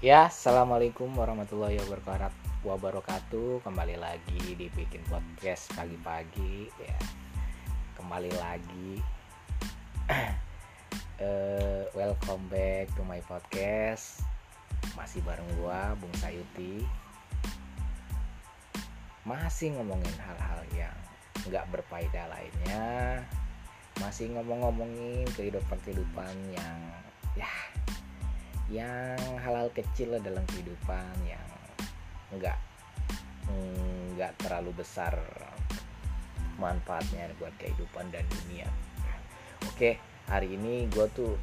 Ya, assalamualaikum warahmatullahi wabarakatuh. Kembali lagi di bikin podcast pagi-pagi. Ya, kembali lagi. uh, welcome back to my podcast. Masih bareng gua, Bung Sayuti. Masih ngomongin hal-hal yang nggak berfaedah lainnya. Masih ngomong-ngomongin kehidupan-kehidupan yang ya yang hal-hal kecil dalam kehidupan yang enggak enggak terlalu besar manfaatnya buat kehidupan dan dunia. Oke hari ini gue tuh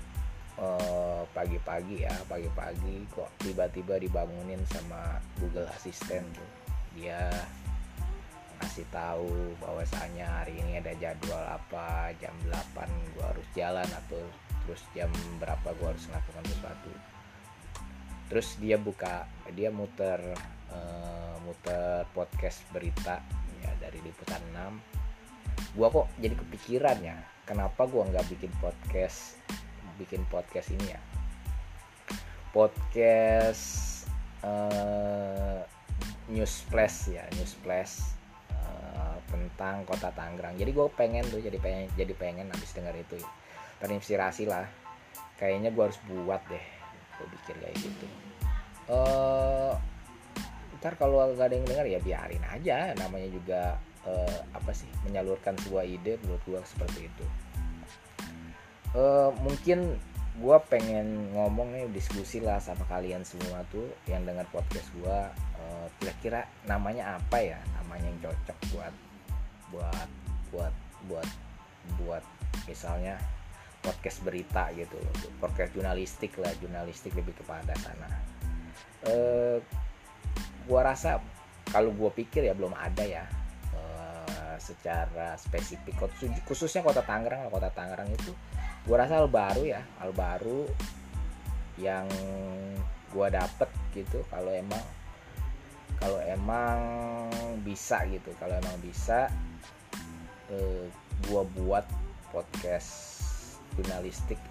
uh, pagi-pagi ya pagi-pagi kok tiba-tiba dibangunin sama Google Assistant tuh. Dia ngasih tahu bahwasanya hari ini ada jadwal apa jam 8 gue harus jalan atau terus jam berapa gue harus melakukan sesuatu terus dia buka dia muter uh, muter podcast berita ya dari liputan 6 gua kok jadi kepikiran ya kenapa gua nggak bikin podcast bikin podcast ini ya? Podcast uh, news flash ya news flash uh, tentang kota Tangerang. Jadi gue pengen tuh jadi pengen jadi pengen habis dengar itu terinspirasi lah. Kayaknya gue harus buat deh gue pikir kayak gitu. Uh, ntar kalau nggak ada yang dengar ya biarin aja. Namanya juga uh, apa sih menyalurkan sebuah ide menurut gue seperti itu. Uh, mungkin gue pengen ngomong nih diskusi lah sama kalian semua tuh yang dengar podcast gue uh, kira-kira namanya apa ya? Namanya yang cocok buat buat buat buat buat misalnya podcast berita gitu podcast jurnalistik lah jurnalistik lebih kepada sana. Eh gua rasa kalau gua pikir ya belum ada ya eh, secara spesifik. Khususnya kota Tangerang kota Tangerang itu gua rasa hal baru ya hal baru yang gua dapet gitu kalau emang kalau emang bisa gitu kalau emang bisa eh, gua buat podcast jurnalistik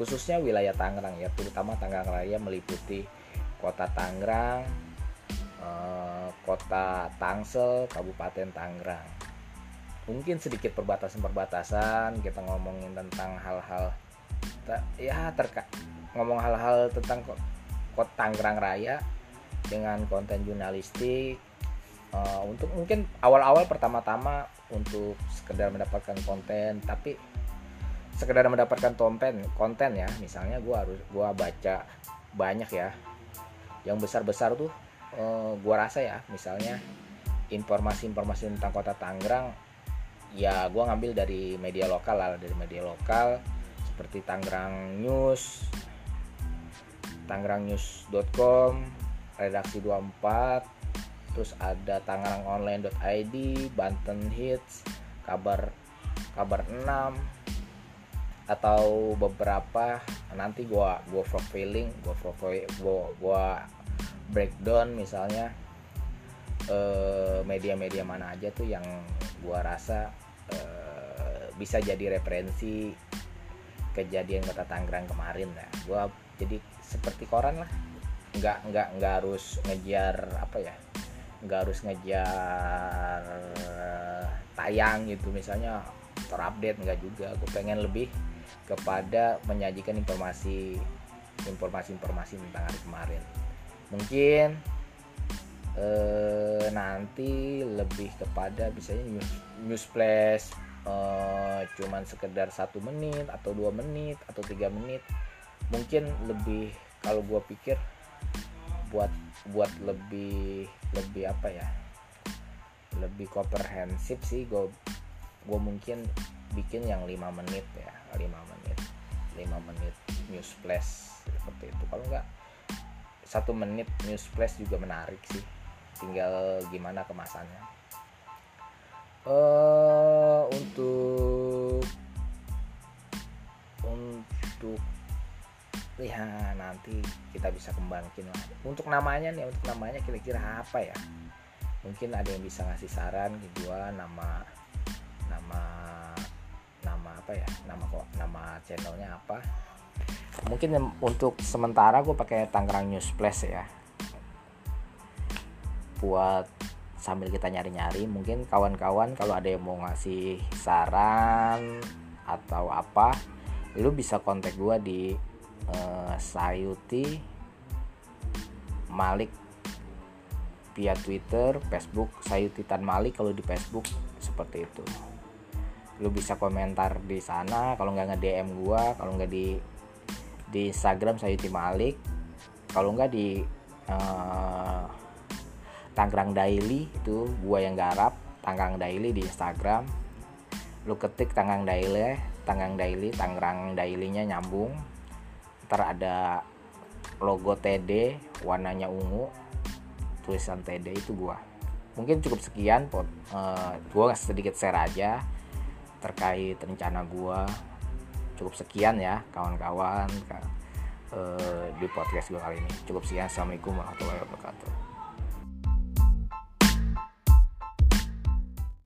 khususnya wilayah Tangerang ya terutama Tangerang Raya meliputi kota Tangerang eh, kota Tangsel Kabupaten Tangerang. Mungkin sedikit perbatasan-perbatasan kita ngomongin tentang hal-hal ya terka ngomong hal-hal tentang kota Tangerang Raya dengan konten jurnalistik. Uh, untuk mungkin awal-awal pertama-tama untuk sekedar mendapatkan konten tapi sekedar mendapatkan konten konten ya. Misalnya gue harus gue baca banyak ya. Yang besar besar tuh uh, gue rasa ya misalnya informasi-informasi tentang kota Tangerang ya gue ngambil dari media lokal lah dari media lokal seperti Tangerang News tangerangnews.com redaksi 24 terus ada tangerangonline.id Banten Hits kabar kabar 6 atau beberapa nanti gua gua profiling gua profile gua gua breakdown misalnya eh, media-media mana aja tuh yang gua rasa uh, bisa jadi referensi kejadian kota Tangerang kemarin ya. Gua jadi seperti koran lah. Nggak nggak nggak harus ngejar apa ya nggak harus ngejar tayang gitu misalnya terupdate nggak juga. Gue pengen lebih kepada menyajikan informasi informasi-informasi tentang hari kemarin. Mungkin eh, nanti lebih kepada misalnya news, news flash eh, cuman sekedar satu menit atau dua menit atau tiga menit. Mungkin lebih kalau gue pikir buat buat lebih lebih apa ya lebih komprehensif sih gue gue mungkin bikin yang lima menit ya 5 menit. 5 menit news flash seperti itu. Kalau enggak satu menit news flash juga menarik sih. Tinggal gimana kemasannya. Uh, untuk untuk ya nanti kita bisa kembangin lah. Untuk namanya nih untuk namanya kira-kira apa ya? Mungkin ada yang bisa ngasih saran gua nama nama apa ya nama kok nama channelnya apa. Mungkin untuk sementara gue pakai Tangerang News Plus ya. Buat sambil kita nyari-nyari mungkin kawan-kawan kalau ada yang mau ngasih saran atau apa lu bisa kontak gue di uh, Sayuti Malik via Twitter, Facebook Sayuti Tan Malik kalau di Facebook seperti itu lu bisa komentar di sana. Kalau nggak nge DM gua kalau nggak di di Instagram Sayuti Malik. Kalau nggak di uh, Tangerang Daily itu gua yang garap Tangerang Daily di Instagram. Lu ketik Tangerang Daily Tangerang Daily Tangerang Dailynya nyambung. Ntar ada logo TD warnanya ungu tulisan TD itu gua. Mungkin cukup sekian pot uh, gua sedikit share aja terkait rencana gua. Cukup sekian ya kawan-kawan uh, di podcast gua kali ini. Cukup sekian. Assalamualaikum warahmatullahi wabarakatuh